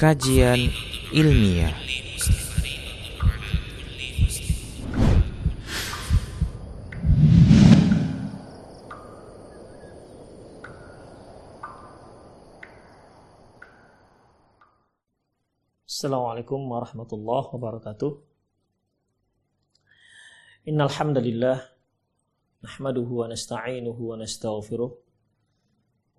Kajian Ilmiah Assalamualaikum warahmatullahi wabarakatuh. Innal hamdalillah nahmaduhu wa nasta'inuhu wa nastaghfiruh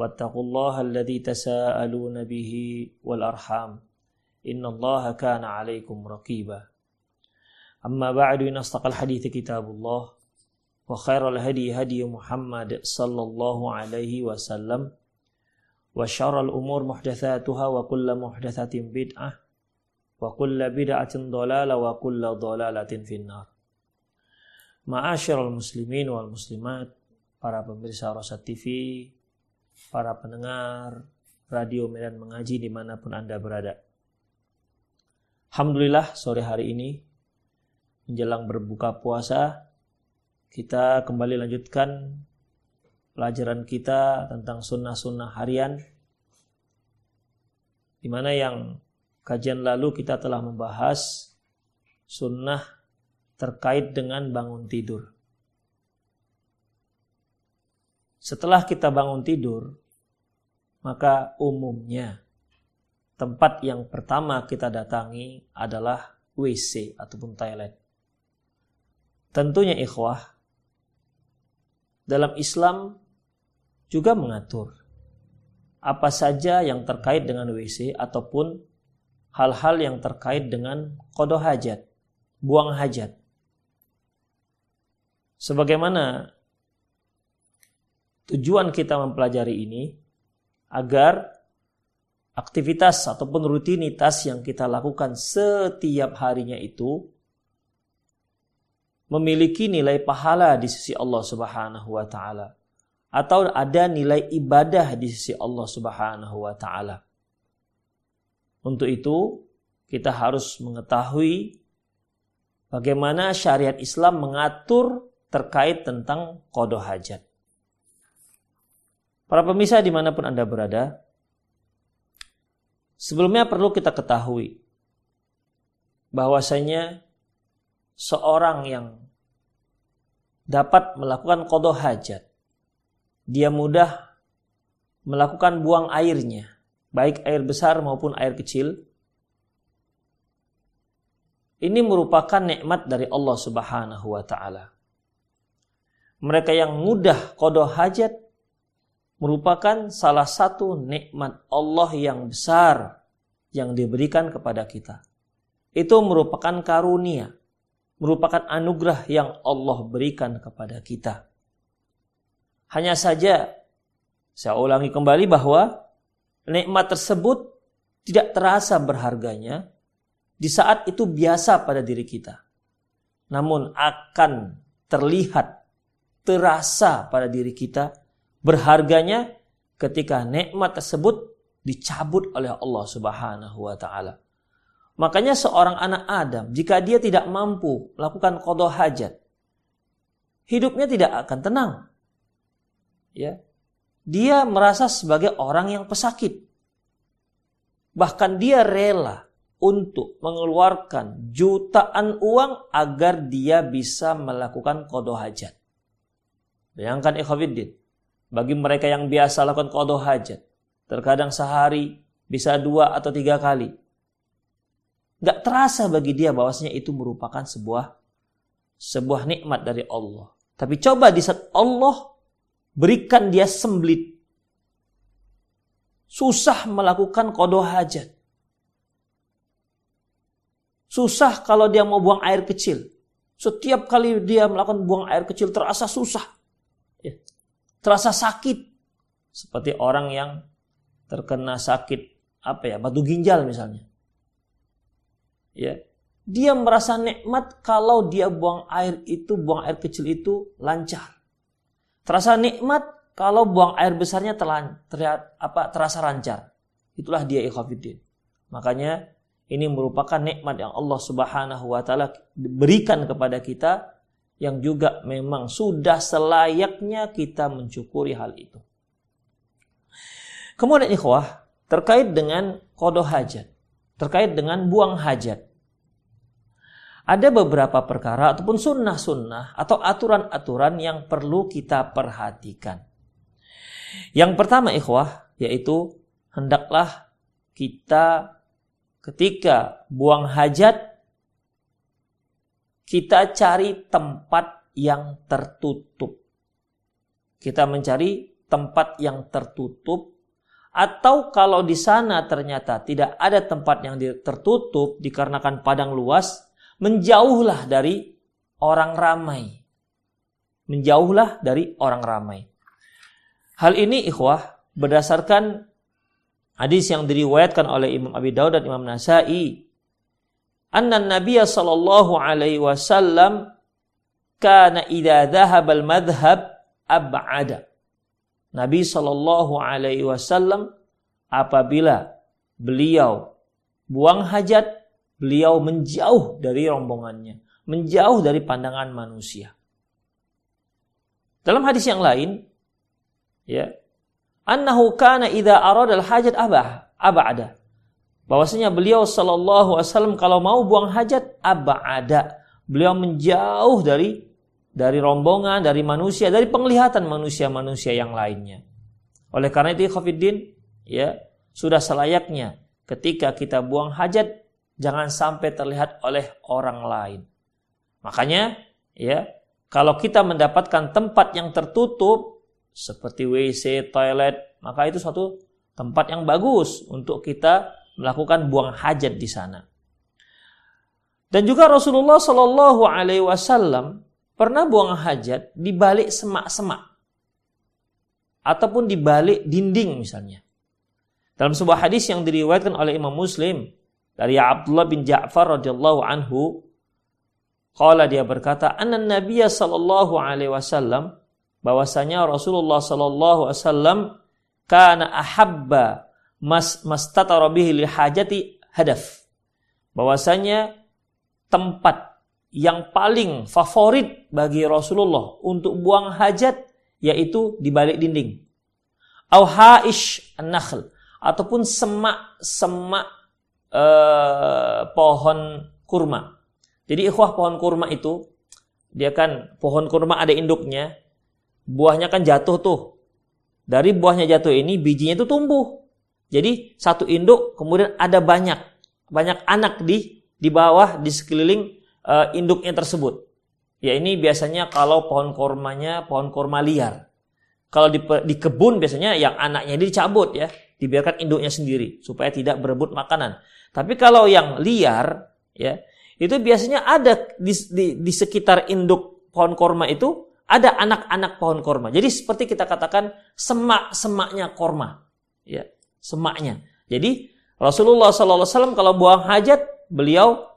واتقوا الله الذي تساءلون به والأرحام. إن الله كان عليكم رقيبا. أما بعد إن أصدق الحديث كتاب الله وخير الهدي هدي محمد صلى الله عليه وسلم وشر الأمور محدثاتها وكل محدثة بدعة وكل بدعة ضلالة وكل ضلالة في النار. muslimin wal muslimat, para pemirsa Rosat TV, para pendengar radio Medan Mengaji di mana pun Anda berada. Alhamdulillah sore hari ini menjelang berbuka puasa kita kembali lanjutkan pelajaran kita tentang sunnah-sunnah harian di mana yang kajian lalu kita telah membahas sunnah terkait dengan bangun tidur. Setelah kita bangun tidur, maka umumnya tempat yang pertama kita datangi adalah WC ataupun toilet. Tentunya ikhwah, dalam Islam juga mengatur apa saja yang terkait dengan WC ataupun hal-hal yang terkait dengan kodoh hajat, buang hajat. Sebagaimana tujuan kita mempelajari ini agar aktivitas ataupun rutinitas yang kita lakukan setiap harinya itu memiliki nilai pahala di sisi Allah Subhanahu wa taala atau ada nilai ibadah di sisi Allah Subhanahu wa taala. Untuk itu, kita harus mengetahui bagaimana syariat Islam mengatur terkait tentang kodoh hajat. Para pemirsa di mana pun Anda berada, sebelumnya perlu kita ketahui bahwasanya seorang yang dapat melakukan kodoh hajat, dia mudah melakukan buang airnya, baik air besar maupun air kecil. Ini merupakan nikmat dari Allah Subhanahu wa taala. Mereka yang mudah kodoh hajat merupakan salah satu nikmat Allah yang besar yang diberikan kepada kita. Itu merupakan karunia merupakan anugerah yang Allah berikan kepada kita. Hanya saja, saya ulangi kembali bahwa nikmat tersebut tidak terasa berharganya di saat itu biasa pada diri kita. Namun akan terlihat, terasa pada diri kita berharganya ketika nikmat tersebut dicabut oleh Allah Subhanahu wa taala. Makanya seorang anak Adam, jika dia tidak mampu melakukan kodoh hajat, hidupnya tidak akan tenang. Ya, dia merasa sebagai orang yang pesakit. Bahkan dia rela untuk mengeluarkan jutaan uang agar dia bisa melakukan kodoh hajat. Bayangkan ikhwafiddin, bagi mereka yang biasa lakukan kodoh hajat, terkadang sehari bisa dua atau tiga kali nggak terasa bagi dia bahwasanya itu merupakan sebuah sebuah nikmat dari Allah. Tapi coba di saat Allah berikan dia semblit. Susah melakukan kodoh hajat. Susah kalau dia mau buang air kecil. Setiap kali dia melakukan buang air kecil terasa susah. Terasa sakit. Seperti orang yang terkena sakit apa ya batu ginjal misalnya. Ya, dia merasa nikmat kalau dia buang air itu, buang air kecil itu lancar. Terasa nikmat kalau buang air besarnya terlan, terlihat apa terasa lancar. Itulah dia ikhafidin. Makanya ini merupakan nikmat yang Allah Subhanahu wa taala berikan kepada kita yang juga memang sudah selayaknya kita mencukuri hal itu. Kemudian ikhwah, terkait dengan kodoh hajat, terkait dengan buang hajat. Ada beberapa perkara ataupun sunnah-sunnah atau aturan-aturan yang perlu kita perhatikan. Yang pertama ikhwah, yaitu hendaklah kita ketika buang hajat kita cari tempat yang tertutup. Kita mencari tempat yang tertutup atau kalau di sana ternyata tidak ada tempat yang tertutup dikarenakan padang luas, menjauhlah dari orang ramai. Menjauhlah dari orang ramai. Hal ini ikhwah berdasarkan Hadis yang diriwayatkan oleh Imam Abi Dawud dan Imam Nasai. Anna Nabi sallallahu alaihi wasallam kana idza dhahaba al-madhhab ab'ada. Nabi sallallahu alaihi wasallam apabila beliau buang hajat, beliau menjauh dari rombongannya, menjauh dari pandangan manusia. Dalam hadis yang lain, ya, annahu kana idza arada al-hajat abah abada. Bahwasanya beliau sallallahu alaihi wasallam kalau mau buang hajat abada. Beliau menjauh dari dari rombongan, dari manusia, dari penglihatan manusia-manusia yang lainnya. Oleh karena itu Khafiddin ya, sudah selayaknya ketika kita buang hajat jangan sampai terlihat oleh orang lain. Makanya ya, kalau kita mendapatkan tempat yang tertutup seperti WC, toilet, maka itu suatu tempat yang bagus untuk kita melakukan buang hajat di sana. Dan juga Rasulullah Shallallahu Alaihi Wasallam pernah buang hajat di balik semak-semak ataupun di balik dinding misalnya. Dalam sebuah hadis yang diriwayatkan oleh Imam Muslim dari Abdullah bin Ja'far radhiyallahu anhu, qala dia berkata, "Anna Nabiya sallallahu alaihi wasallam bahwasanya Rasulullah sallallahu alaihi wasallam kana ahabba mas mastatara bihi li hajati hadaf. Bahwasanya tempat yang paling favorit bagi Rasulullah untuk buang hajat yaitu di balik dinding. Au haish an-nakhl ataupun semak-semak eh, pohon kurma. Jadi ikhwah pohon kurma itu dia kan pohon kurma ada induknya, buahnya kan jatuh tuh. Dari buahnya jatuh ini bijinya itu tumbuh. Jadi satu induk kemudian ada banyak banyak anak di di bawah di sekeliling uh, induknya tersebut. Ya ini biasanya kalau pohon kormanya pohon korma liar. Kalau di, di kebun biasanya yang anaknya dicabut ya, dibiarkan induknya sendiri supaya tidak berebut makanan. Tapi kalau yang liar ya, itu biasanya ada di, di, di sekitar induk pohon korma itu ada anak-anak pohon korma. Jadi seperti kita katakan semak-semaknya korma. Ya, semaknya. Jadi Rasulullah SAW kalau buang hajat, beliau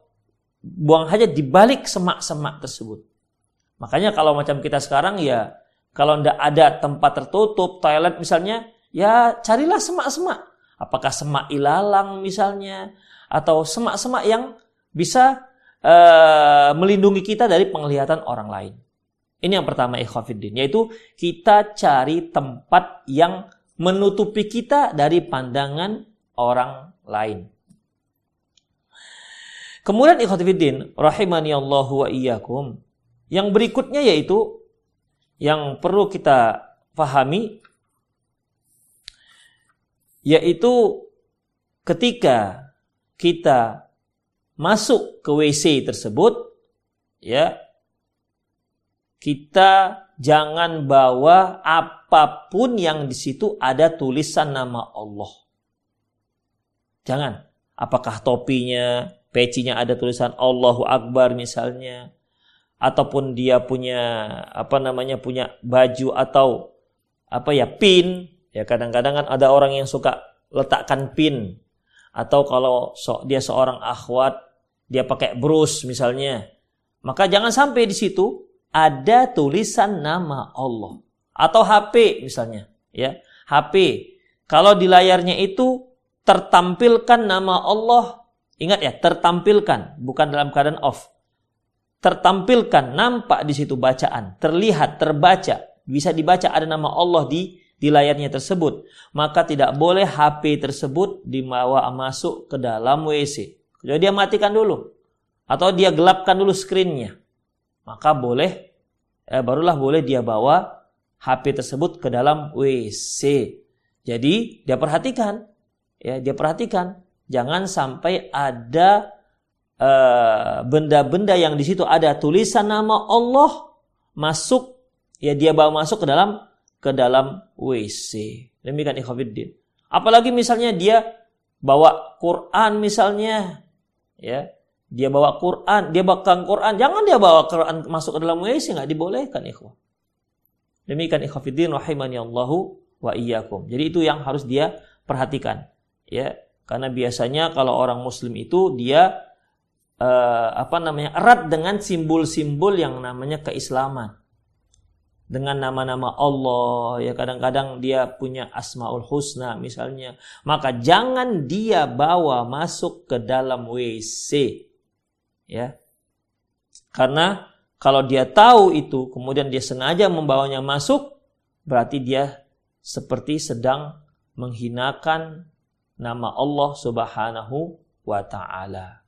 buang hajat di balik semak-semak tersebut. Makanya kalau macam kita sekarang ya, kalau tidak ada tempat tertutup, toilet misalnya, ya carilah semak-semak. Apakah semak ilalang misalnya, atau semak-semak yang bisa uh, melindungi kita dari penglihatan orang lain. Ini yang pertama ikhwafiddin, yaitu kita cari tempat yang menutupi kita dari pandangan orang lain. Kemudian ikhwafiddin, rahimani Allah wa iyyakum. Yang berikutnya yaitu yang perlu kita fahami yaitu ketika kita masuk ke WC tersebut, ya, kita jangan bawa apa pun yang di situ ada tulisan nama Allah. Jangan. Apakah topinya, pecinya ada tulisan Allahu Akbar misalnya, ataupun dia punya apa namanya punya baju atau apa ya pin ya kadang-kadang kan ada orang yang suka letakkan pin atau kalau dia seorang akhwat dia pakai brus misalnya maka jangan sampai di situ ada tulisan nama Allah atau HP misalnya ya. HP kalau di layarnya itu tertampilkan nama Allah. Ingat ya tertampilkan bukan dalam keadaan off. Tertampilkan nampak di situ bacaan terlihat terbaca. Bisa dibaca ada nama Allah di di layarnya tersebut, maka tidak boleh HP tersebut dibawa masuk ke dalam WC. Jadi dia matikan dulu. Atau dia gelapkan dulu screennya. Maka boleh eh, barulah boleh dia bawa HP tersebut ke dalam WC. Jadi dia perhatikan ya, dia perhatikan jangan sampai ada eh, benda-benda uh, yang di situ ada tulisan nama Allah masuk ya dia bawa masuk ke dalam ke dalam WC. Demikian ikhwafiddin. Apalagi misalnya dia bawa Quran misalnya, ya, dia bawa Quran, dia bawa Quran, jangan dia bawa Quran masuk ke dalam WC, nggak dibolehkan ikhwah. Demikian ikhwafiddin rahimani Allahu wa iyyakum. Jadi itu yang harus dia perhatikan, ya, karena biasanya kalau orang Muslim itu dia uh, apa namanya erat dengan simbol-simbol yang namanya keislaman. Dengan nama-nama Allah ya. Kadang-kadang dia punya asmaul husna misalnya. Maka jangan dia bawa masuk ke dalam WC ya. Karena kalau dia tahu itu kemudian dia sengaja membawanya masuk berarti dia seperti sedang menghinakan nama Allah Subhanahu wa taala.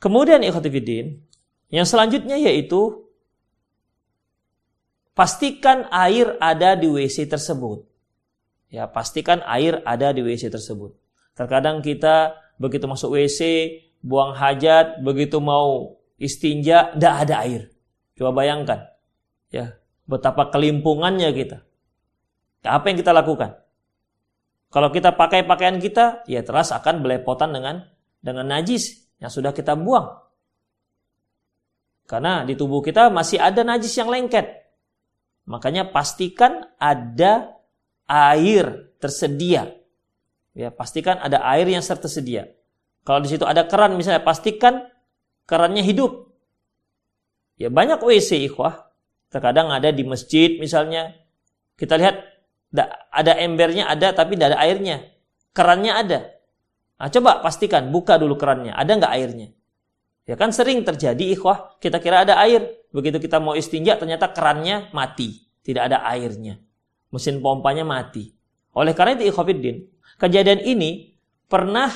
Kemudian ikhwatifiddin, yang selanjutnya yaitu pastikan air ada di WC tersebut. Ya, pastikan air ada di WC tersebut. Terkadang kita begitu masuk WC, buang hajat, begitu mau istinja, tidak ada air. Coba bayangkan, ya betapa kelimpungannya kita. Apa yang kita lakukan? Kalau kita pakai pakaian kita, ya teras akan belepotan dengan dengan najis yang sudah kita buang. Karena di tubuh kita masih ada najis yang lengket. Makanya pastikan ada air tersedia. Ya, pastikan ada air yang tersedia. Kalau di situ ada keran misalnya, pastikan kerannya hidup. Ya, banyak WC ikhwah. Terkadang ada di masjid misalnya. Kita lihat ada embernya ada tapi tidak ada airnya. Kerannya ada. Nah, coba pastikan buka dulu kerannya. Ada nggak airnya? Ya kan sering terjadi ikhwah, kita kira ada air. Begitu kita mau istinja ternyata kerannya mati. Tidak ada airnya. Mesin pompanya mati. Oleh karena itu ikhwafiddin, kejadian ini pernah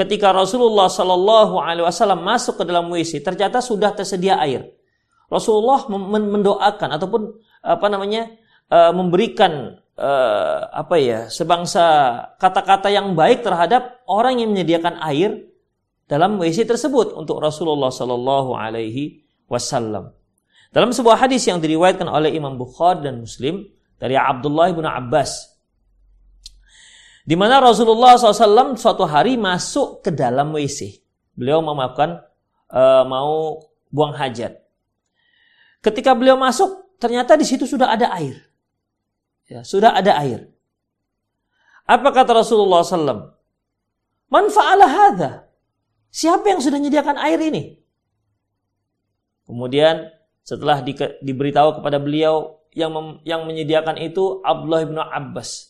ketika Rasulullah Shallallahu Alaihi Wasallam masuk ke dalam WC, ternyata sudah tersedia air. Rasulullah mendoakan ataupun apa namanya eh, memberikan eh, apa ya sebangsa kata-kata yang baik terhadap orang yang menyediakan air dalam WC tersebut untuk Rasulullah Sallallahu Alaihi Wasallam. Dalam sebuah hadis yang diriwayatkan oleh Imam Bukhari dan Muslim dari Abdullah bin Abbas, di mana Rasulullah SAW suatu hari masuk ke dalam WC. Beliau memaafkan uh, mau buang hajat. Ketika beliau masuk, ternyata di situ sudah ada air. Ya, sudah ada air. Apa kata Rasulullah SAW? Man fa'ala hadha? Siapa yang sudah menyediakan air ini? Kemudian setelah di, diberitahu kepada beliau yang mem, yang menyediakan itu Abdullah bin Abbas.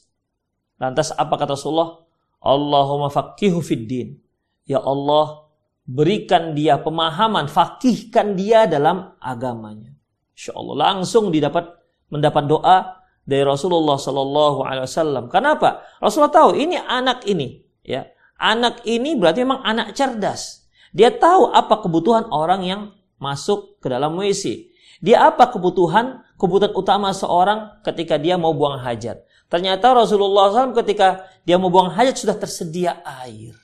Lantas apa kata Rasulullah? Allahumma faqihu fid din. Ya Allah, berikan dia pemahaman, fakihkan dia dalam agamanya. Insya langsung didapat mendapat doa dari Rasulullah Sallallahu Alaihi Wasallam. Kenapa? Rasulullah tahu ini anak ini, ya Anak ini berarti memang anak cerdas. Dia tahu apa kebutuhan orang yang masuk ke dalam WC. Dia apa kebutuhan kebutuhan utama seorang ketika dia mau buang hajat. Ternyata Rasulullah SAW ketika dia mau buang hajat sudah tersedia air.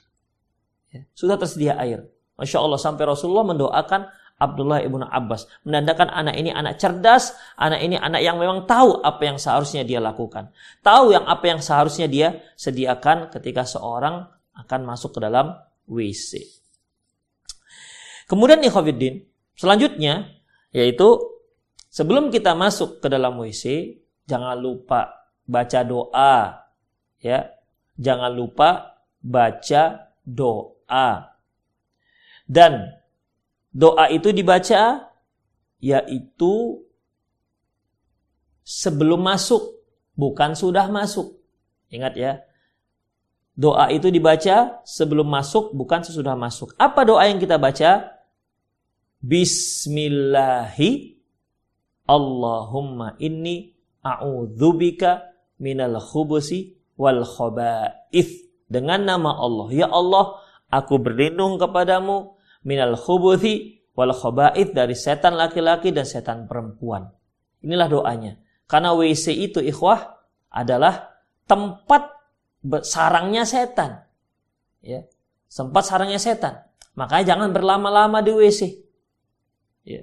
Ya, sudah tersedia air. Masya Allah sampai Rasulullah mendoakan Abdullah ibnu Abbas. Menandakan anak ini anak cerdas, anak ini anak yang memang tahu apa yang seharusnya dia lakukan. Tahu yang apa yang seharusnya dia sediakan ketika seorang akan masuk ke dalam WC. Kemudian ikhwafiddin, selanjutnya yaitu sebelum kita masuk ke dalam WC, jangan lupa baca doa ya. Jangan lupa baca doa. Dan doa itu dibaca yaitu sebelum masuk, bukan sudah masuk. Ingat ya. Doa itu dibaca sebelum masuk, bukan sesudah masuk. Apa doa yang kita baca? Bismillahi Allahumma inni a'udzubika minal khubusi wal khaba'ith. Dengan nama Allah, ya Allah, aku berlindung kepadamu minal khubuthi wal khaba'ith dari setan laki-laki dan setan perempuan. Inilah doanya. Karena WC itu ikhwah adalah tempat sarangnya setan. Ya. Sempat sarangnya setan. Makanya jangan berlama-lama di WC. Ya.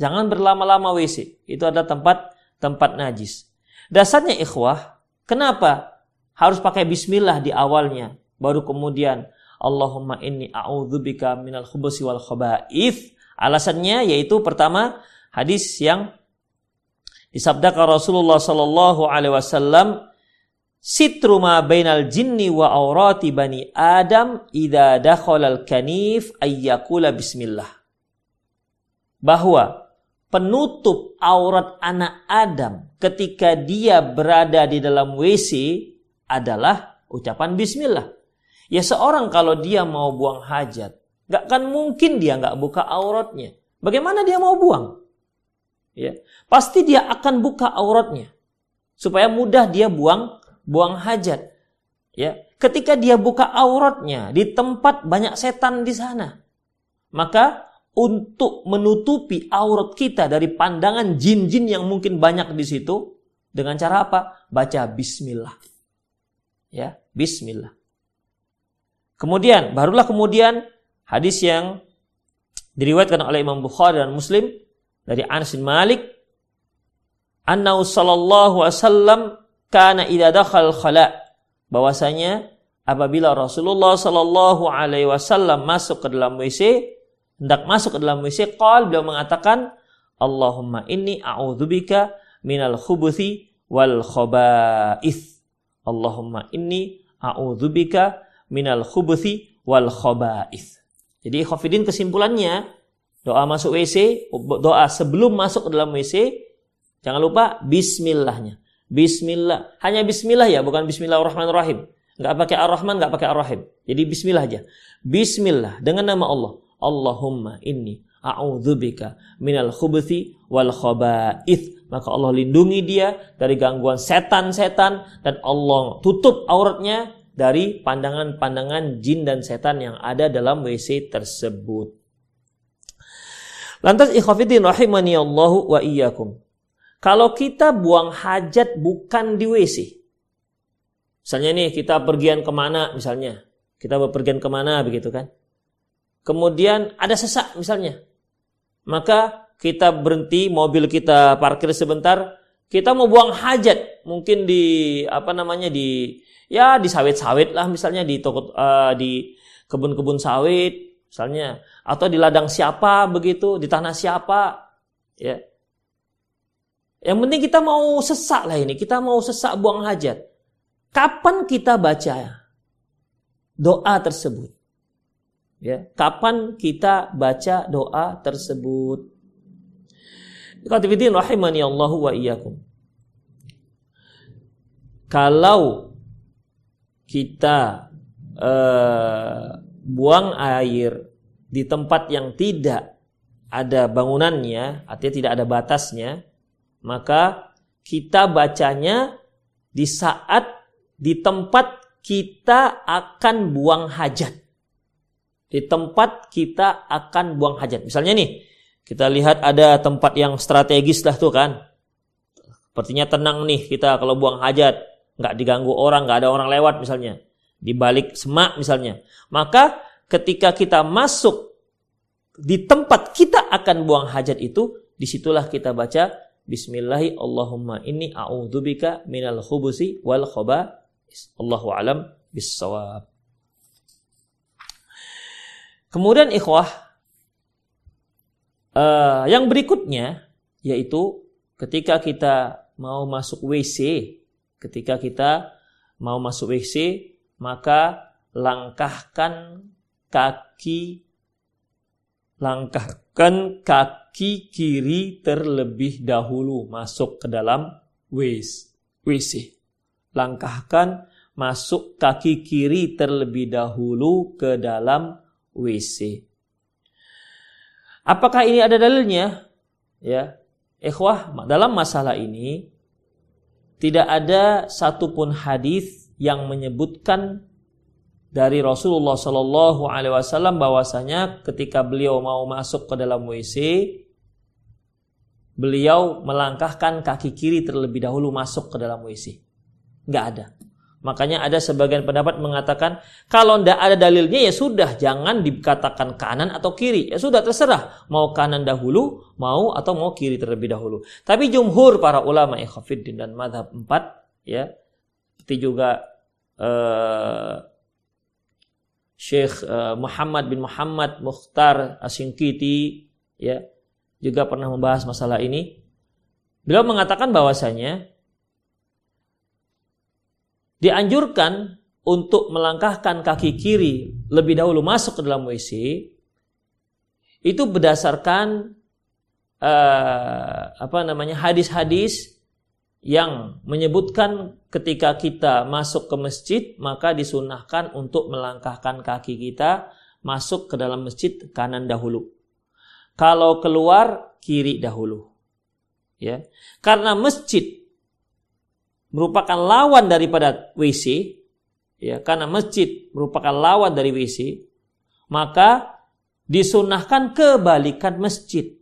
Jangan berlama-lama WC. Itu ada tempat tempat najis. Dasarnya ikhwah, kenapa harus pakai bismillah di awalnya, baru kemudian Allahumma inni a'udzubika minal khubusi wal khaba'ith. Alasannya yaitu pertama hadis yang disabdakan Rasulullah sallallahu alaihi wasallam sitru ma bainal jinni wa aurati bani Adam idza dakhala al kanif ayyakula bismillah. Bahwa penutup aurat anak Adam ketika dia berada di dalam WC adalah ucapan bismillah. Ya seorang kalau dia mau buang hajat, gak kan mungkin dia gak buka auratnya. Bagaimana dia mau buang? Ya, pasti dia akan buka auratnya supaya mudah dia buang buang hajat. Ya, ketika dia buka auratnya di tempat banyak setan di sana, maka untuk menutupi aurat kita dari pandangan jin-jin yang mungkin banyak di situ dengan cara apa? Baca bismillah. Ya, bismillah. Kemudian, barulah kemudian hadis yang diriwayatkan oleh Imam Bukhari dan Muslim dari Anas bin Malik anna sallallahu wasallam kana idza dakhal khala bahwasanya apabila Rasulullah sallallahu alaihi wasallam masuk ke dalam WC hendak masuk ke dalam WC qal beliau mengatakan Allahumma inni a'udzubika minal khubuthi wal khaba'ith Allahumma inni a'udzubika minal khubuthi wal khaba'ith. Jadi khafidin kesimpulannya doa masuk WC, doa sebelum masuk ke dalam WC, jangan lupa bismillahnya. Bismillah. Hanya bismillah ya, bukan bismillahirrahmanirrahim. Enggak pakai ar-Rahman, enggak pakai ar-Rahim. Jadi bismillah aja. Bismillah dengan nama Allah. Allahumma inni a'udzubika minal khubuthi wal khaba'ith. Maka Allah lindungi dia dari gangguan setan-setan dan Allah tutup auratnya dari pandangan-pandangan jin dan setan yang ada dalam WC tersebut. Lantas ikhafidin rahimani Allahu wa iyyakum. Kalau kita buang hajat bukan di WC. Misalnya nih kita pergian ke mana misalnya. Kita bepergian ke mana begitu kan. Kemudian ada sesak misalnya. Maka kita berhenti mobil kita parkir sebentar. Kita mau buang hajat. Mungkin di apa namanya di ya di sawit-sawit lah misalnya di toko uh, di kebun-kebun sawit misalnya atau di ladang siapa begitu di tanah siapa ya yang penting kita mau sesak lah ini kita mau sesak buang hajat kapan kita baca doa tersebut ya kapan kita baca doa tersebut rahimani Allahu wa iyyakum kalau kita uh, buang air di tempat yang tidak ada bangunannya, artinya tidak ada batasnya, maka kita bacanya di saat di tempat kita akan buang hajat. Di tempat kita akan buang hajat. Misalnya nih, kita lihat ada tempat yang strategis lah tuh kan. Sepertinya tenang nih kita kalau buang hajat nggak diganggu orang, nggak ada orang lewat misalnya, di balik semak misalnya, maka ketika kita masuk di tempat kita akan buang hajat itu, di situlah kita baca Bismillahi Allahumma inni a'udzubika minal khubusi wal khaba'is. Allahu alam bisawab. Kemudian ikhwah, uh, yang berikutnya yaitu ketika kita mau masuk WC, ketika kita mau masuk WC, maka langkahkan kaki langkahkan kaki kiri terlebih dahulu masuk ke dalam WC. Langkahkan masuk kaki kiri terlebih dahulu ke dalam WC. Apakah ini ada dalilnya? Ya, ikhwah, dalam masalah ini tidak ada satupun hadis yang menyebutkan dari Rasulullah Shallallahu Alaihi Wasallam bahwasanya ketika beliau mau masuk ke dalam WC, beliau melangkahkan kaki kiri terlebih dahulu masuk ke dalam WC. Nggak ada. Makanya ada sebagian pendapat mengatakan kalau tidak ada dalilnya ya sudah jangan dikatakan kanan atau kiri ya sudah terserah mau kanan dahulu mau atau mau kiri terlebih dahulu. Tapi jumhur para ulama ikhafiddin dan madhab empat ya seperti juga uh, Syekh uh, Muhammad bin Muhammad Mukhtar Asingkiti ya juga pernah membahas masalah ini. Beliau mengatakan bahwasanya dianjurkan untuk melangkahkan kaki kiri lebih dahulu masuk ke dalam WC itu berdasarkan uh, apa namanya hadis-hadis yang menyebutkan ketika kita masuk ke masjid maka disunahkan untuk melangkahkan kaki kita masuk ke dalam masjid kanan dahulu. Kalau keluar kiri dahulu. Ya. Karena masjid merupakan lawan daripada WC, ya, karena masjid merupakan lawan dari WC, maka disunahkan kebalikan masjid.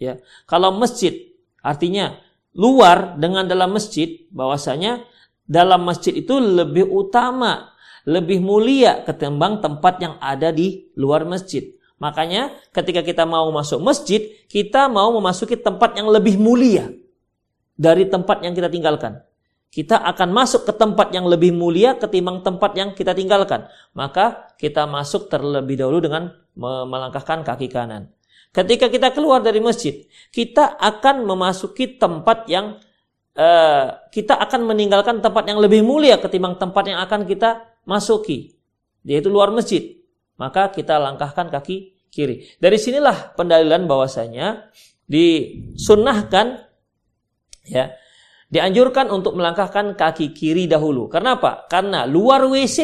Ya. Kalau masjid artinya luar dengan dalam masjid bahwasanya dalam masjid itu lebih utama, lebih mulia ketimbang tempat yang ada di luar masjid. Makanya ketika kita mau masuk masjid, kita mau memasuki tempat yang lebih mulia dari tempat yang kita tinggalkan. Kita akan masuk ke tempat yang lebih mulia ketimbang tempat yang kita tinggalkan. Maka kita masuk terlebih dahulu dengan melangkahkan kaki kanan. Ketika kita keluar dari masjid, kita akan memasuki tempat yang uh, kita akan meninggalkan tempat yang lebih mulia ketimbang tempat yang akan kita masuki, yaitu luar masjid. Maka kita langkahkan kaki kiri. Dari sinilah pendalilan bahwasanya disunnahkan ya dianjurkan untuk melangkahkan kaki kiri dahulu. Karena apa? Karena luar WC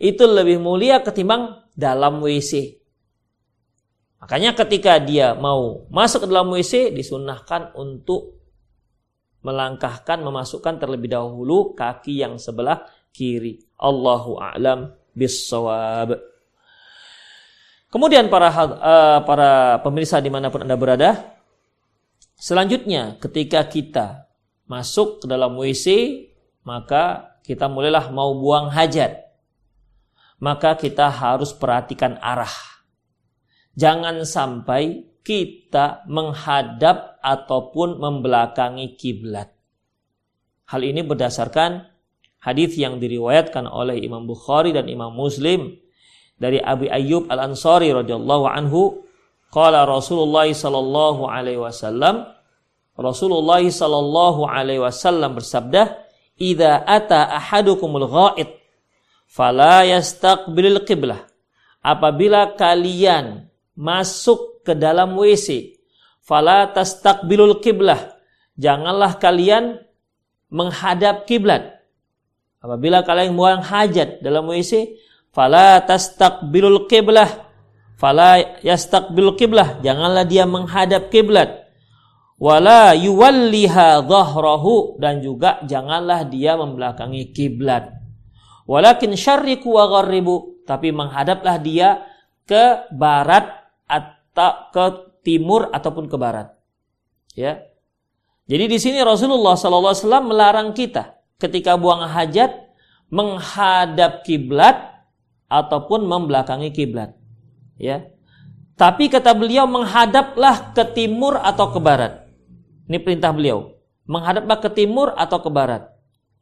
itu lebih mulia ketimbang dalam WC. Makanya ketika dia mau masuk ke dalam WC disunahkan untuk melangkahkan memasukkan terlebih dahulu kaki yang sebelah kiri. Allahu a'lam bissawab. Kemudian para uh, para pemirsa di mana pun anda berada, selanjutnya ketika kita masuk ke dalam WC, maka kita mulailah mau buang hajat. Maka kita harus perhatikan arah jangan sampai kita menghadap ataupun membelakangi kiblat. Hal ini berdasarkan hadis yang diriwayatkan oleh Imam Bukhari dan Imam Muslim dari Abi Ayyub Al Ansari radhiyallahu anhu, qala Rasulullah sallallahu alaihi wasallam, Rasulullah sallallahu alaihi wasallam bersabda, "Idza ata ahadukumul ghaid fala yastaqbilul qiblah." Apabila kalian masuk ke dalam WC. Fala tastaqbilul kiblah. Janganlah kalian menghadap kiblat. Apabila kalian buang hajat dalam WC, fala tastaqbilul kiblah. Fala yastaqbilul kiblah. Janganlah dia menghadap kiblat. Wala yuwalliha dhahrahu dan juga janganlah dia membelakangi kiblat. Walakin syarriku wa gharribu, tapi menghadaplah dia ke barat atau ke timur ataupun ke barat. Ya. Jadi di sini Rasulullah SAW melarang kita ketika buang hajat menghadap kiblat ataupun membelakangi kiblat. Ya. Tapi kata beliau menghadaplah ke timur atau ke barat. Ini perintah beliau. Menghadaplah ke timur atau ke barat.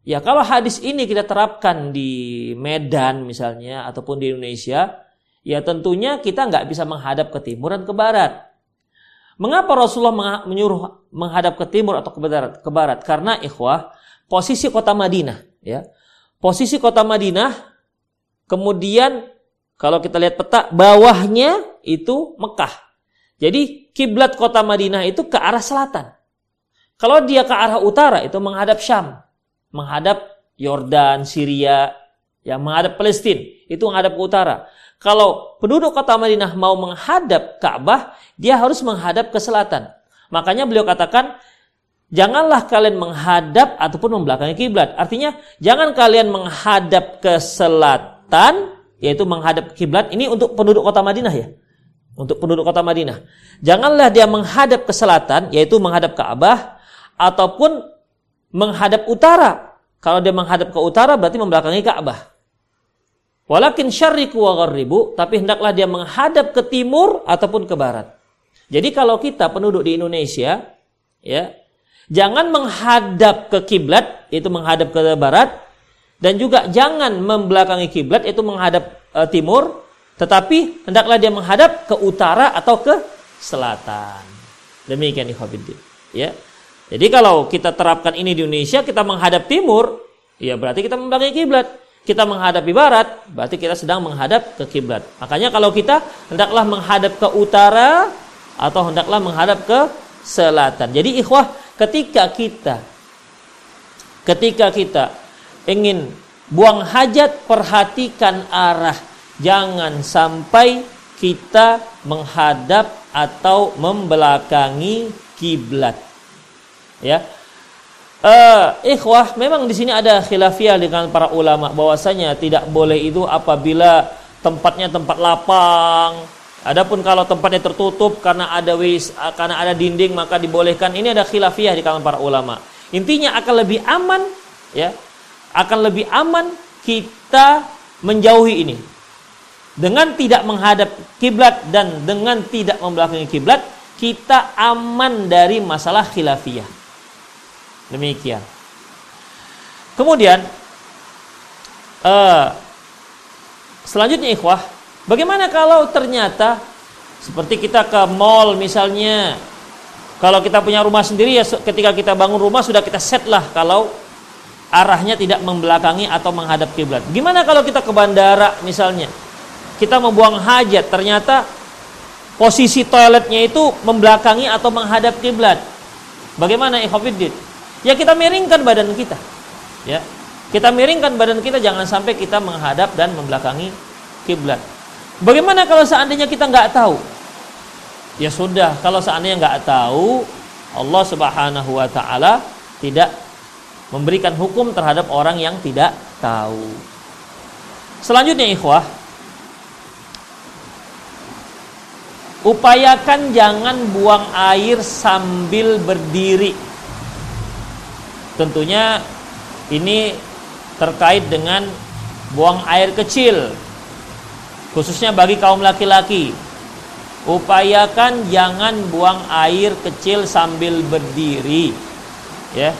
Ya kalau hadis ini kita terapkan di Medan misalnya ataupun di Indonesia, ya tentunya kita nggak bisa menghadap ke timur dan ke barat. Mengapa Rasulullah menyuruh menghadap ke timur atau ke barat? Ke barat karena ikhwah posisi kota Madinah, ya posisi kota Madinah, kemudian kalau kita lihat peta bawahnya itu Mekah. Jadi kiblat kota Madinah itu ke arah selatan. Kalau dia ke arah utara itu menghadap Syam, menghadap Yordan, Syria, yang menghadap Palestina, itu menghadap ke utara. Kalau penduduk kota Madinah mau menghadap Ka'bah, dia harus menghadap ke selatan. Makanya beliau katakan, janganlah kalian menghadap ataupun membelakangi kiblat. Artinya, jangan kalian menghadap ke selatan, yaitu menghadap kiblat. Ini untuk penduduk kota Madinah ya. Untuk penduduk kota Madinah. Janganlah dia menghadap ke selatan, yaitu menghadap Ka'bah, ataupun menghadap utara. Kalau dia menghadap ke utara berarti membelakangi Ka'bah. Walakin syarriku wa gharribu, tapi hendaklah dia menghadap ke timur ataupun ke barat. Jadi kalau kita penduduk di Indonesia, ya, jangan menghadap ke kiblat, itu menghadap ke barat, dan juga jangan membelakangi kiblat, itu menghadap e, timur, tetapi hendaklah dia menghadap ke utara atau ke selatan. Demikian ikhwatiddin. Ya. Jadi kalau kita terapkan ini di Indonesia, kita menghadap timur, ya berarti kita membelakangi kiblat. Kita menghadapi barat, berarti kita sedang menghadap ke kiblat. Makanya kalau kita hendaklah menghadap ke utara atau hendaklah menghadap ke selatan. Jadi ikhwah, ketika kita ketika kita ingin buang hajat, perhatikan arah. Jangan sampai kita menghadap atau membelakangi kiblat. Ya. Uh, ikhwah, memang di sini ada khilafiyah dengan para ulama bahwasanya tidak boleh itu apabila tempatnya tempat lapang. Adapun kalau tempatnya tertutup karena ada wis karena ada dinding maka dibolehkan. Ini ada khilafiyah di kalangan para ulama. Intinya akan lebih aman ya. Akan lebih aman kita menjauhi ini. Dengan tidak menghadap kiblat dan dengan tidak membelakangi kiblat, kita aman dari masalah khilafiyah. Demikian. Kemudian uh, selanjutnya ikhwah, bagaimana kalau ternyata seperti kita ke mall misalnya, kalau kita punya rumah sendiri ya ketika kita bangun rumah sudah kita set lah kalau arahnya tidak membelakangi atau menghadap kiblat. Gimana kalau kita ke bandara misalnya? Kita membuang hajat, ternyata posisi toiletnya itu membelakangi atau menghadap kiblat. Bagaimana ikhwatiddin? Ya kita miringkan badan kita. Ya. Kita miringkan badan kita jangan sampai kita menghadap dan membelakangi kiblat. Bagaimana kalau seandainya kita nggak tahu? Ya sudah, kalau seandainya nggak tahu, Allah Subhanahu wa taala tidak memberikan hukum terhadap orang yang tidak tahu. Selanjutnya ikhwah, upayakan jangan buang air sambil berdiri tentunya ini terkait dengan buang air kecil khususnya bagi kaum laki-laki. Upayakan jangan buang air kecil sambil berdiri ya.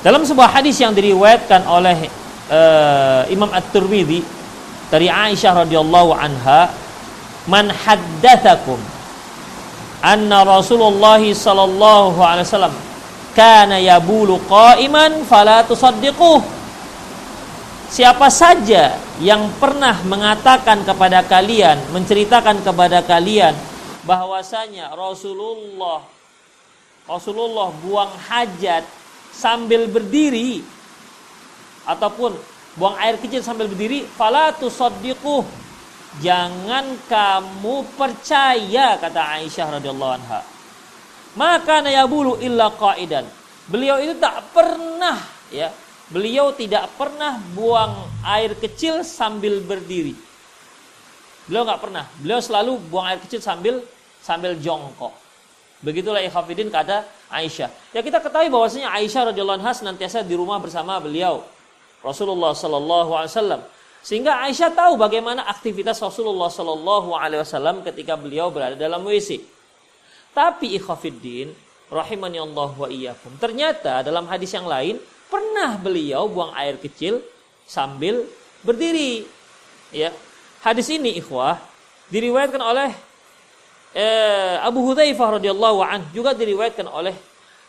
Dalam sebuah hadis yang diriwayatkan oleh uh, Imam At-Tirmidzi dari Aisyah radhiyallahu anha man haddatsakum anna Rasulullah sallallahu alaihi wasallam kana yabulu qa'iman fala tusaddiquh Siapa saja yang pernah mengatakan kepada kalian, menceritakan kepada kalian bahwasanya Rasulullah Rasulullah buang hajat sambil berdiri ataupun buang air kecil sambil berdiri, fala tusaddiquh. Jangan kamu percaya kata Aisyah radhiyallahu anha. Maka nayabulu illa qaidan. Beliau itu tak pernah ya, beliau tidak pernah buang air kecil sambil berdiri. Beliau nggak pernah. Beliau selalu buang air kecil sambil sambil jongkok. Begitulah ikhafidin kata Aisyah. Ya kita ketahui bahwasanya Aisyah radhiyallahu anha senantiasa di rumah bersama beliau. Rasulullah sallallahu alaihi wasallam. Sehingga Aisyah tahu bagaimana aktivitas Rasulullah Shallallahu Alaihi Wasallam ketika beliau berada dalam WC. Tapi ikhafiddin, rahimani Allah wa iyyakum. Ternyata dalam hadis yang lain pernah beliau buang air kecil sambil berdiri. Ya, hadis ini ikhwah diriwayatkan oleh eh, Abu Hudzaifah radhiyallahu an juga diriwayatkan oleh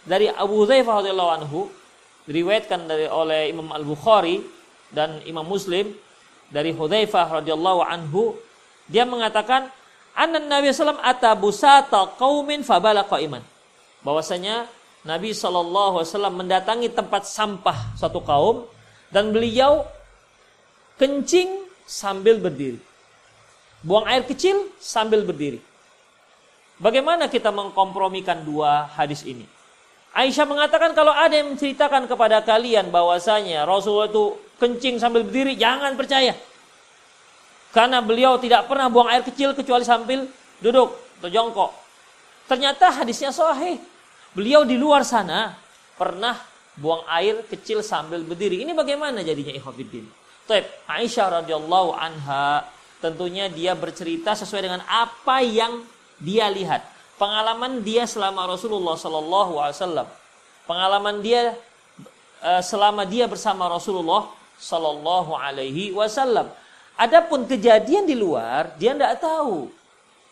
dari Abu Hudzaifah radhiyallahu anhu diriwayatkan dari oleh Imam Al Bukhari dan Imam Muslim dari Hudzaifah radhiyallahu anhu dia mengatakan anna Nabi sallam atabusata qaumin fabala qaiman bahwasanya Nabi sallallahu alaihi wasallam mendatangi tempat sampah suatu kaum dan beliau kencing sambil berdiri. Buang air kecil sambil berdiri. Bagaimana kita mengkompromikan dua hadis ini? Aisyah mengatakan kalau ada yang menceritakan kepada kalian bahwasanya Rasulullah itu kencing sambil berdiri, jangan percaya. Karena beliau tidak pernah buang air kecil kecuali sambil duduk atau jongkok. Ternyata hadisnya sahih. Beliau di luar sana pernah buang air kecil sambil berdiri. Ini bagaimana jadinya ikhwatiddin? Taib, Aisyah radhiyallahu anha tentunya dia bercerita sesuai dengan apa yang dia lihat pengalaman dia selama Rasulullah Sallallahu Alaihi Wasallam, pengalaman dia uh, selama dia bersama Rasulullah Sallallahu Alaihi Wasallam. Adapun kejadian di luar dia tidak tahu.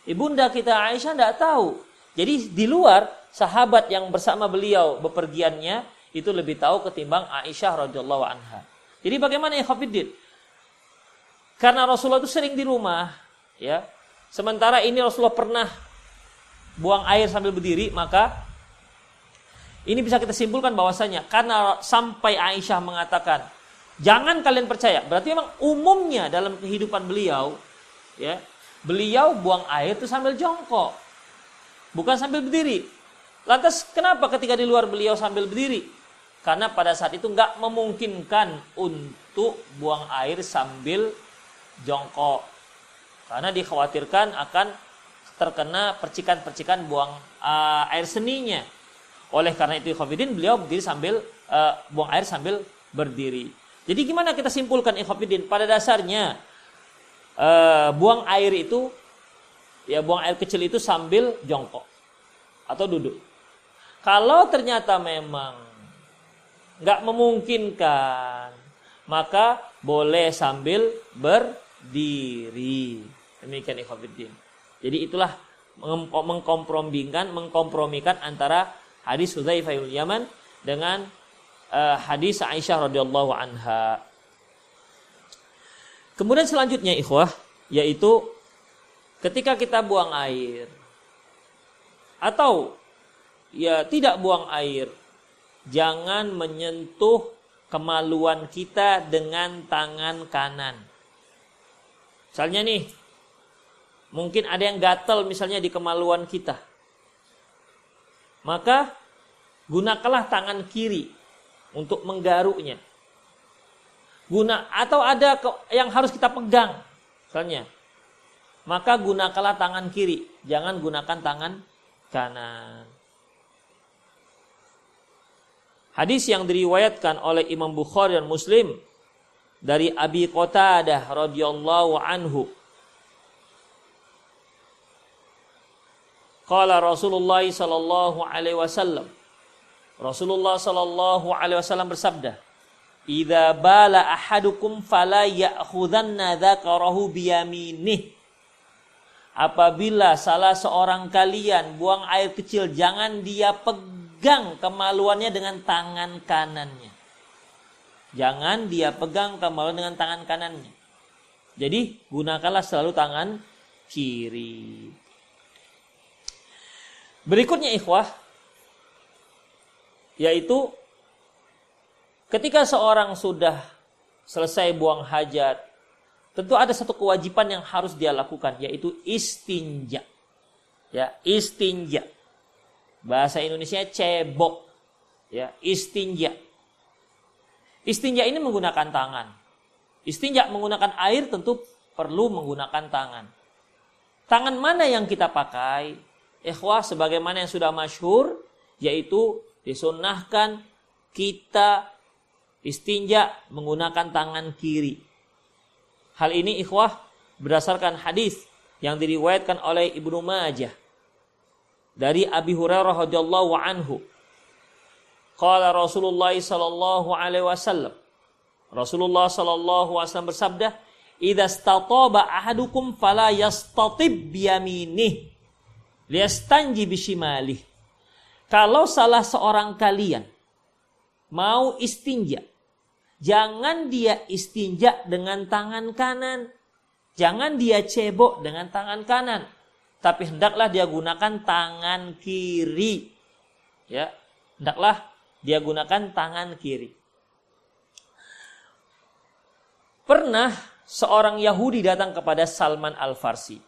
Ibunda kita Aisyah tidak tahu. Jadi di luar sahabat yang bersama beliau bepergiannya itu lebih tahu ketimbang Aisyah radhiyallahu anha. Jadi bagaimana ya Khafiddin? Karena Rasulullah itu sering di rumah, ya. Sementara ini Rasulullah pernah buang air sambil berdiri, maka ini bisa kita simpulkan bahwasanya karena sampai Aisyah mengatakan, jangan kalian percaya. Berarti memang umumnya dalam kehidupan beliau, ya, beliau buang air itu sambil jongkok, bukan sambil berdiri. Lantas kenapa ketika di luar beliau sambil berdiri? Karena pada saat itu nggak memungkinkan untuk buang air sambil jongkok. Karena dikhawatirkan akan terkena percikan-percikan buang uh, air seninya. Oleh karena itu Ikhwafidin beliau berdiri sambil uh, buang air sambil berdiri. Jadi gimana kita simpulkan Ikhwafidin? Pada dasarnya uh, buang air itu ya buang air kecil itu sambil jongkok atau duduk. Kalau ternyata memang nggak memungkinkan, maka boleh sambil berdiri. Demikian ikhwatiddin. Jadi itulah mengkompromikan mengkompromikan antara hadis Hudzaifah Yaman dengan uh, hadis Aisyah radhiyallahu anha. Kemudian selanjutnya ikhwah yaitu ketika kita buang air atau ya tidak buang air jangan menyentuh kemaluan kita dengan tangan kanan. Misalnya nih, Mungkin ada yang gatal misalnya di kemaluan kita. Maka gunakanlah tangan kiri untuk menggaruknya. Guna atau ada yang harus kita pegang misalnya. Maka gunakanlah tangan kiri, jangan gunakan tangan kanan. Hadis yang diriwayatkan oleh Imam Bukhari dan Muslim dari Abi Qatadah radhiyallahu anhu Qala Rasulullah sallallahu alaihi wasallam. Rasulullah sallallahu alaihi wasallam bersabda, "Idza bala ahadukum fala ya'khudanna dzakarahu biyaminih." Apabila salah seorang kalian buang air kecil, jangan dia pegang kemaluannya dengan tangan kanannya. Jangan dia pegang kemaluan dengan tangan kanannya. Jadi gunakanlah selalu tangan kiri. Berikutnya ikhwah yaitu ketika seorang sudah selesai buang hajat tentu ada satu kewajiban yang harus dia lakukan yaitu istinja. Ya, istinja. Bahasa Indonesia cebok. Ya, istinja. Istinja ini menggunakan tangan. Istinja menggunakan air tentu perlu menggunakan tangan. Tangan mana yang kita pakai? ikhwah sebagaimana yang sudah masyhur yaitu disunahkan kita istinja menggunakan tangan kiri. Hal ini ikhwah berdasarkan hadis yang diriwayatkan oleh Ibnu Majah dari Abi Hurairah radhiyallahu anhu. Qala Rasulullah sallallahu alaihi wasallam. Rasulullah sallallahu alaihi wasallam bersabda, "Idza stataba ahadukum fala yastatib biyaminih, liyastanji bishimalih." Kalau salah seorang kalian mau istinja, Jangan dia istinja dengan tangan kanan. Jangan dia cebok dengan tangan kanan. Tapi hendaklah dia gunakan tangan kiri. Ya, hendaklah dia gunakan tangan kiri. Pernah seorang Yahudi datang kepada Salman Al-Farsi.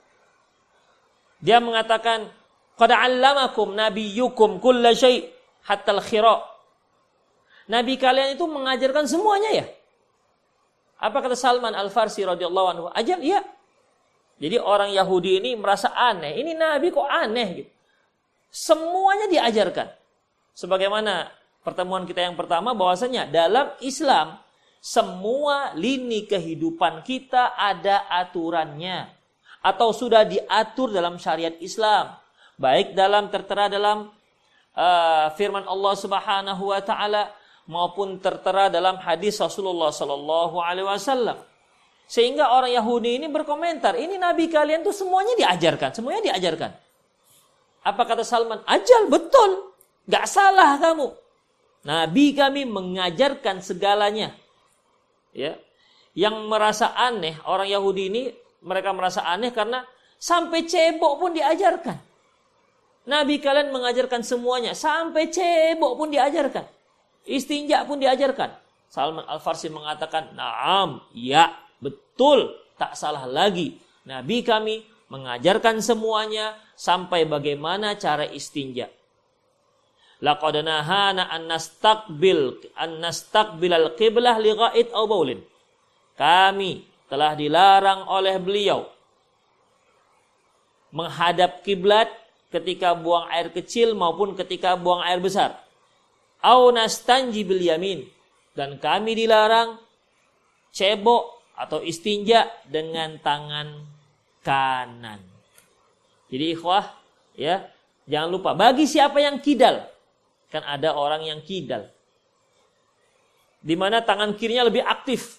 Dia mengatakan, "Qad 'allamakum nabiyyukum kulla syai' hatta al-khira'." Nabi kalian itu mengajarkan semuanya ya? Apa kata Salman Al-Farsi radhiyallahu anhu? Ajal iya. Jadi orang Yahudi ini merasa aneh. Ini Nabi kok aneh gitu. Semuanya diajarkan. Sebagaimana pertemuan kita yang pertama bahwasanya dalam Islam semua lini kehidupan kita ada aturannya atau sudah diatur dalam syariat Islam. Baik dalam tertera dalam uh, firman Allah Subhanahu wa taala maupun tertera dalam hadis Rasulullah Sallallahu Alaihi Wasallam. Sehingga orang Yahudi ini berkomentar, ini Nabi kalian tuh semuanya diajarkan, semuanya diajarkan. Apa kata Salman? Ajal betul, gak salah kamu. Nabi kami mengajarkan segalanya. Ya, yang merasa aneh orang Yahudi ini mereka merasa aneh karena sampai cebok pun diajarkan. Nabi kalian mengajarkan semuanya, sampai cebok pun diajarkan. Istinja pun diajarkan. Salman Al-Farsi mengatakan, "Naam, ya, betul, tak salah lagi. Nabi kami mengajarkan semuanya sampai bagaimana cara istinja." Laqad nahana an nastaqbil an nastaqbil al-qiblah li ghaid aw baulin. Kami telah dilarang oleh beliau menghadap kiblat ketika buang air kecil maupun ketika buang air besar au nastanji bil yamin dan kami dilarang cebok atau istinja dengan tangan kanan. Jadi ikhwah ya, jangan lupa bagi siapa yang kidal kan ada orang yang kidal. Di mana tangan kirinya lebih aktif,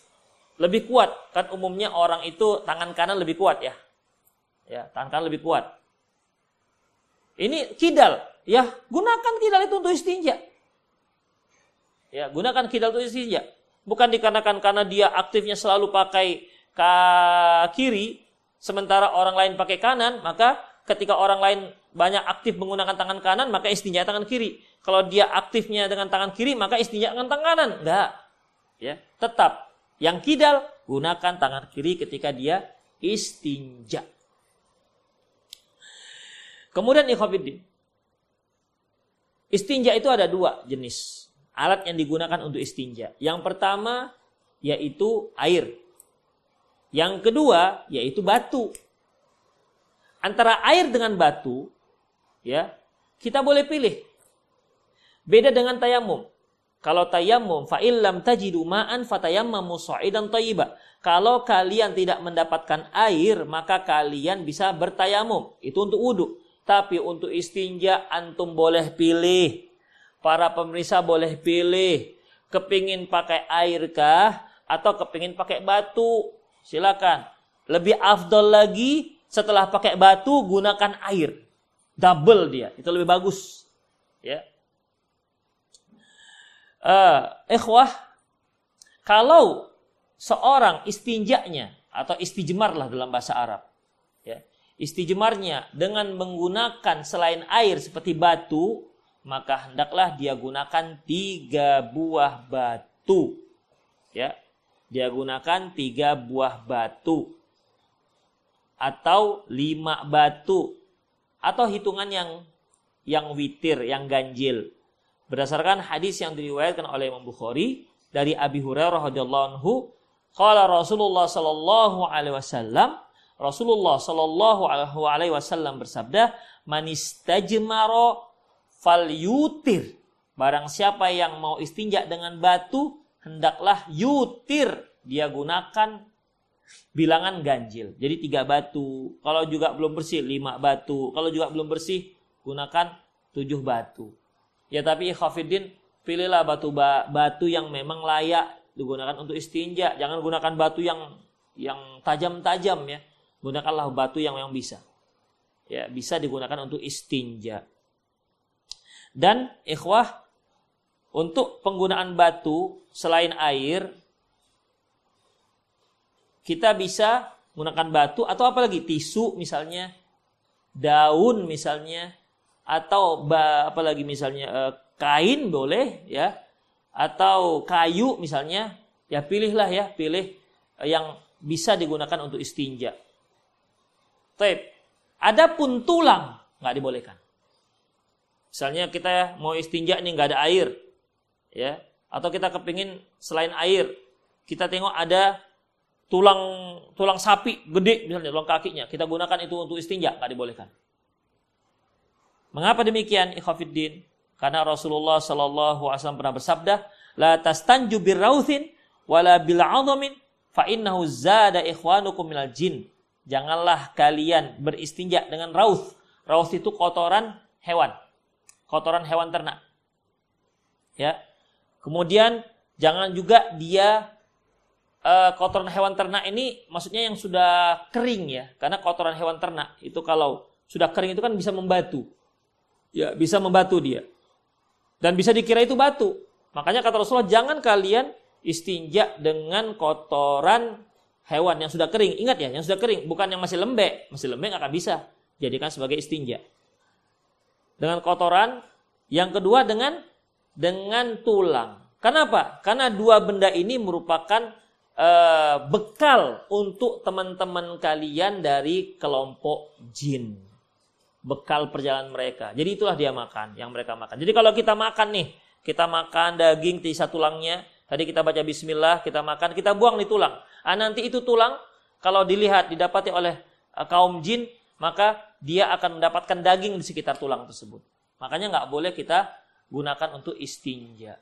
lebih kuat. Kan umumnya orang itu tangan kanan lebih kuat ya. Ya, tangan kanan lebih kuat. Ini kidal, ya gunakan kidal itu untuk istinja. Ya, gunakan kidal itu istinja. Bukan dikarenakan karena dia aktifnya selalu pakai kiri, sementara orang lain pakai kanan, maka ketika orang lain banyak aktif menggunakan tangan kanan, maka istinja tangan kiri. Kalau dia aktifnya dengan tangan kiri, maka istinja dengan tangan kanan. Enggak. Ya, tetap yang kidal gunakan tangan kiri ketika dia istinja. Kemudian ikhwatiddin. Istinja itu ada dua jenis alat yang digunakan untuk istinja. Yang pertama yaitu air. Yang kedua yaitu batu. Antara air dengan batu, ya, kita boleh pilih. Beda dengan tayamum. Kalau tayamum fa illam tajidu ma'an fatayammamu sa'idan. Kalau kalian tidak mendapatkan air, maka kalian bisa bertayamum. Itu untuk wudhu. Tapi untuk istinja antum boleh pilih Para pemirsa boleh pilih kepingin pakai air kah atau kepingin pakai batu. Silakan. Lebih afdol lagi setelah pakai batu gunakan air. Double dia, itu lebih bagus. Ya. Uh, ikhwah, kalau seorang istinjaknya atau istijmar lah dalam bahasa Arab, istijmarnya dengan menggunakan selain air seperti batu, maka hendaklah dia gunakan tiga buah batu. Ya, dia gunakan tiga buah batu atau lima batu atau hitungan yang yang witir, yang ganjil. Berdasarkan hadis yang diriwayatkan oleh Imam Bukhari dari Abi Hurairah radhiyallahu anhu, qala Rasulullah sallallahu alaihi wasallam, Rasulullah sallallahu alaihi wasallam bersabda, "Man istajmara fal yutir. Barang siapa yang mau istinja dengan batu, hendaklah yutir. Dia gunakan bilangan ganjil. Jadi tiga batu. Kalau juga belum bersih, lima batu. Kalau juga belum bersih, gunakan tujuh batu. Ya tapi ikhafidin, pilihlah batu batu yang memang layak digunakan untuk istinja. Jangan gunakan batu yang yang tajam-tajam ya. Gunakanlah batu yang yang bisa. Ya, bisa digunakan untuk istinja. Dan ikhwah untuk penggunaan batu selain air kita bisa menggunakan batu atau apa lagi tisu misalnya daun misalnya atau apa lagi misalnya eh, kain boleh ya atau kayu misalnya ya pilihlah ya pilih yang bisa digunakan untuk istinja. Taib. Adapun tulang nggak dibolehkan. Misalnya kita mau istinja nih nggak ada air, ya, atau kita kepingin selain air, kita tengok ada tulang tulang sapi gede misalnya tulang kakinya. Kita gunakan itu untuk istinja nggak dibolehkan. Mengapa demikian ikhafiddin karena Rasulullah Shallallahu Alaihi Wasallam pernah bersabda la tastanju birrauthin wala bil azamin fa innahu zada ikhwanukum minal jin janganlah kalian beristinja dengan rauth rauth itu kotoran hewan kotoran hewan ternak ya kemudian jangan juga dia uh, kotoran hewan ternak ini maksudnya yang sudah kering ya. Karena kotoran hewan ternak itu kalau sudah kering itu kan bisa membatu. Ya, bisa membatu dia. Dan bisa dikira itu batu. Makanya kata Rasulullah, jangan kalian istinja dengan kotoran hewan yang sudah kering. Ingat ya, yang sudah kering, bukan yang masih lembek. Masih lembek akan bisa jadikan sebagai istinja. Dengan kotoran, yang kedua dengan dengan tulang. Kenapa? Karena dua benda ini merupakan uh, bekal untuk teman-teman kalian dari kelompok jin. Bekal perjalanan mereka. Jadi itulah dia makan, yang mereka makan. Jadi kalau kita makan nih, kita makan daging sisa tulangnya, tadi kita baca bismillah, kita makan, kita buang di tulang. Ah, nanti itu tulang kalau dilihat didapati oleh uh, kaum jin, maka dia akan mendapatkan daging di sekitar tulang tersebut. Makanya nggak boleh kita gunakan untuk istinja.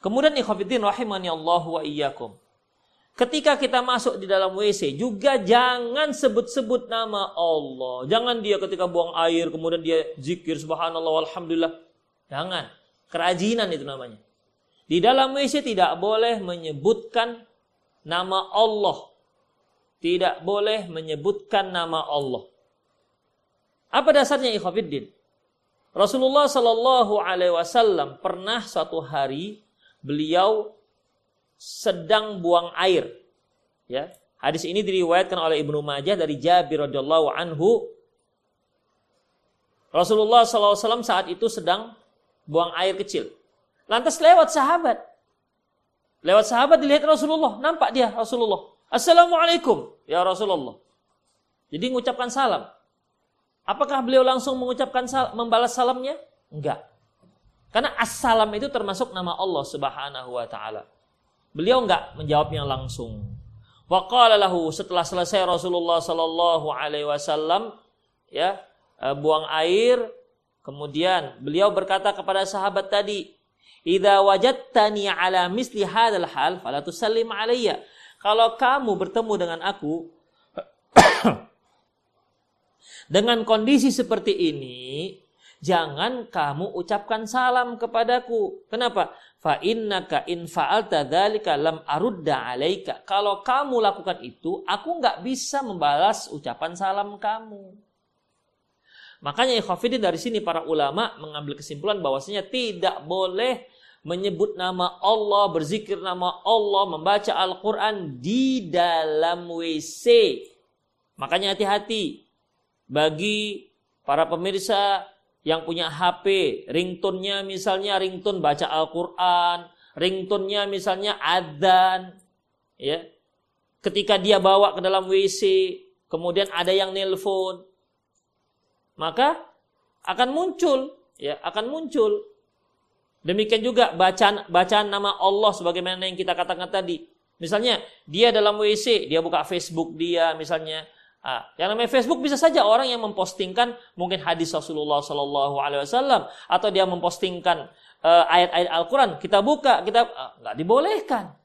Kemudian ikhwatiddin rahimani Allah wa iyyakum. Ketika kita masuk di dalam WC juga jangan sebut-sebut nama Allah. Jangan dia ketika buang air kemudian dia zikir subhanallah walhamdulillah. Jangan. Kerajinan itu namanya. Di dalam WC tidak boleh menyebutkan nama Allah. Tidak boleh menyebutkan nama Allah. Apa dasarnya ikhwatiddin? Rasulullah Shallallahu alaihi wasallam pernah suatu hari beliau sedang buang air. Ya. Hadis ini diriwayatkan oleh Ibnu Majah dari Jabir radhiyallahu anhu. Rasulullah SAW saat itu sedang buang air kecil. Lantas lewat sahabat. Lewat sahabat dilihat Rasulullah. Nampak dia Rasulullah. Assalamualaikum ya Rasulullah. Jadi mengucapkan salam. Apakah beliau langsung mengucapkan sal membalas salamnya? Enggak. Karena assalam itu termasuk nama Allah Subhanahu wa taala. Beliau enggak menjawabnya langsung. Wa lahu setelah selesai Rasulullah sallallahu alaihi wasallam ya eh, buang air kemudian beliau berkata kepada sahabat tadi, "Idza wajadtani ala misli hadzal hal fala tusallim alayya." Kalau kamu bertemu dengan aku dengan kondisi seperti ini, jangan kamu ucapkan salam kepadaku. Kenapa? Fa innaka in fa'alta dzalika lam arudda 'alaika. Kalau kamu lakukan itu, aku nggak bisa membalas ucapan salam kamu. Makanya ikhwafidin dari sini para ulama mengambil kesimpulan bahwasanya tidak boleh menyebut nama Allah, berzikir nama Allah, membaca Al-Quran di dalam WC. Makanya hati-hati bagi para pemirsa yang punya HP, ringtone-nya misalnya ringtone baca Al-Qur'an, ringtone-nya misalnya adzan, ya. Ketika dia bawa ke dalam WC, kemudian ada yang nelpon, maka akan muncul, ya, akan muncul. Demikian juga bacaan bacaan nama Allah sebagaimana yang kita katakan tadi. Misalnya dia dalam WC, dia buka Facebook dia misalnya, Ah, yang namanya Facebook bisa saja orang yang mempostingkan mungkin hadis Rasulullah Shallallahu Alaihi Wasallam atau dia mempostingkan uh, ayat-ayat Al-Quran. Kita buka, kita uh, nggak dibolehkan.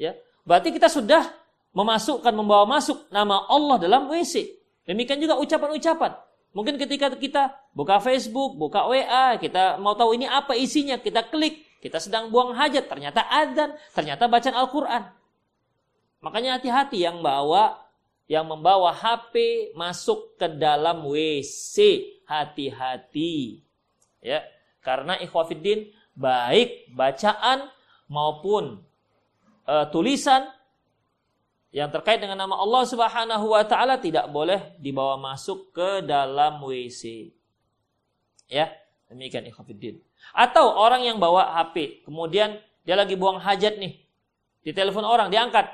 Ya, berarti kita sudah memasukkan membawa masuk nama Allah dalam WC. Demikian juga ucapan-ucapan. Mungkin ketika kita buka Facebook, buka WA, kita mau tahu ini apa isinya, kita klik, kita sedang buang hajat, ternyata adzan, ternyata bacaan Al-Qur'an. Makanya hati-hati yang bawa yang membawa HP masuk ke dalam WC. Hati-hati. Ya, karena ikhwafiddin baik bacaan maupun uh, tulisan yang terkait dengan nama Allah Subhanahu wa taala tidak boleh dibawa masuk ke dalam WC. Ya, demikian ikhwatiddin. Atau orang yang bawa HP, kemudian dia lagi buang hajat nih. Di telepon orang diangkat.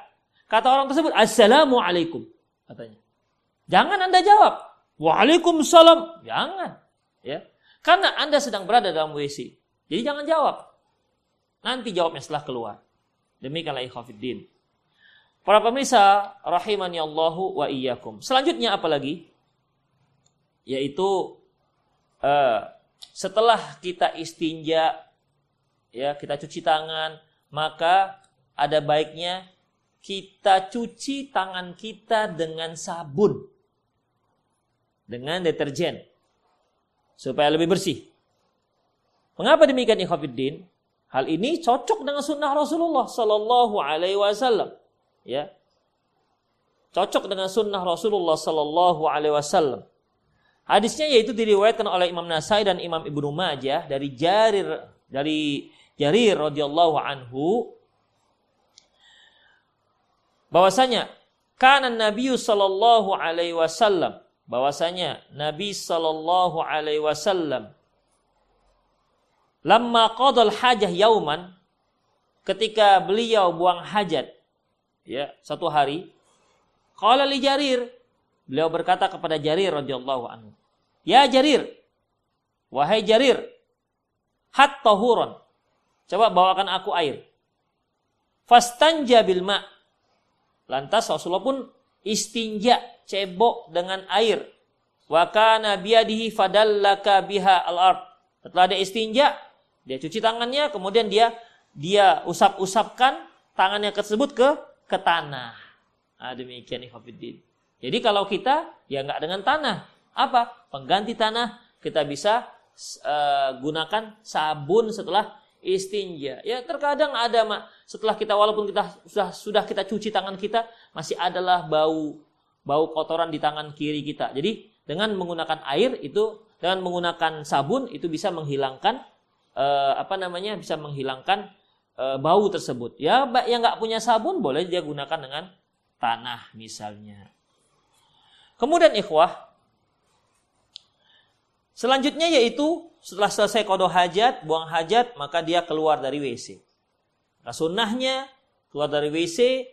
Kata orang tersebut, "Assalamualaikum." katanya. Jangan Anda jawab, "Waalaikumsalam." Jangan, ya. Karena Anda sedang berada dalam WC. Jadi jangan jawab. Nanti jawabnya setelah keluar. Demikianlah ikhwatiddin. Para pemirsa rahimani Allahu wa iyyakum. Selanjutnya apa lagi? Yaitu uh, setelah kita istinja ya, kita cuci tangan, maka ada baiknya kita cuci tangan kita dengan sabun. Dengan deterjen. Supaya lebih bersih. Mengapa demikian ikhwatiddin? Hal ini cocok dengan sunnah Rasulullah Sallallahu Alaihi Wasallam ya. Cocok dengan sunnah Rasulullah Sallallahu Alaihi Wasallam. Hadisnya yaitu diriwayatkan oleh Imam Nasai dan Imam Ibnu Majah dari Jarir dari Jarir radhiyallahu anhu. Bahwasanya kanan Nabi sallallahu alaihi wasallam. Bahwasanya Nabi sallallahu alaihi wasallam. Lamma qadal hajah yauman. Ketika beliau buang hajat ya satu hari qala li Jarir. Beliau berkata kepada Jarir radhiyallahu anhu ya Jarir wahai Jarir hat tahuron coba bawakan aku air. Fastanja bil ma. Lantas Rasulullah pun istinja cebok dengan air. Wa kana biadihi fadallaka biha al-ard. Setelah dia istinja dia cuci tangannya kemudian dia dia usap-usapkan tangannya tersebut ke ke tanah. Nah, demikian ikhwafiddin. Jadi kalau kita ya nggak dengan tanah, apa? Pengganti tanah kita bisa uh, gunakan sabun setelah istinja. Ya terkadang ada mak setelah kita walaupun kita sudah sudah kita cuci tangan kita masih adalah bau bau kotoran di tangan kiri kita. Jadi dengan menggunakan air itu dengan menggunakan sabun itu bisa menghilangkan uh, apa namanya bisa menghilangkan e, bau tersebut. Ya, yang nggak punya sabun boleh dia gunakan dengan tanah misalnya. Kemudian ikhwah, selanjutnya yaitu setelah selesai kodo hajat, buang hajat, maka dia keluar dari WC. Nah, sunnahnya keluar dari WC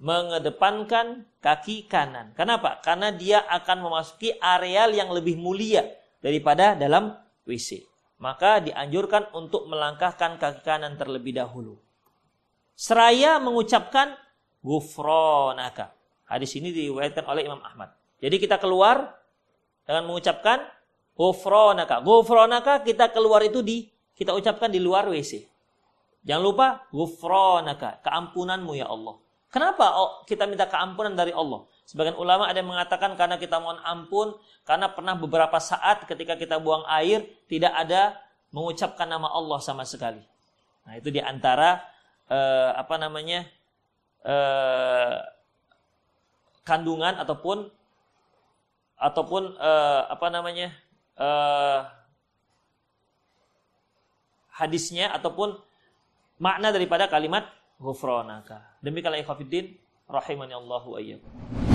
mengedepankan kaki kanan. Kenapa? Karena dia akan memasuki areal yang lebih mulia daripada dalam WC maka dianjurkan untuk melangkahkan kaki kanan terlebih dahulu. Seraya mengucapkan gufronaka. Hadis ini diriwayatkan oleh Imam Ahmad. Jadi kita keluar dengan mengucapkan gufronaka. Gufronaka kita keluar itu di kita ucapkan di luar WC. Jangan lupa gufronaka, keampunanmu ya Allah. Kenapa kita minta keampunan dari Allah? Sebagian ulama ada yang mengatakan karena kita mohon ampun, karena pernah beberapa saat ketika kita buang air tidak ada mengucapkan nama Allah sama sekali. Nah itu di antara eh, apa namanya eh, kandungan ataupun ataupun eh, apa namanya eh, hadisnya ataupun makna daripada kalimat ghufranaka. Demikianlah ikhwatiddin rahimani Allahu ayyakum.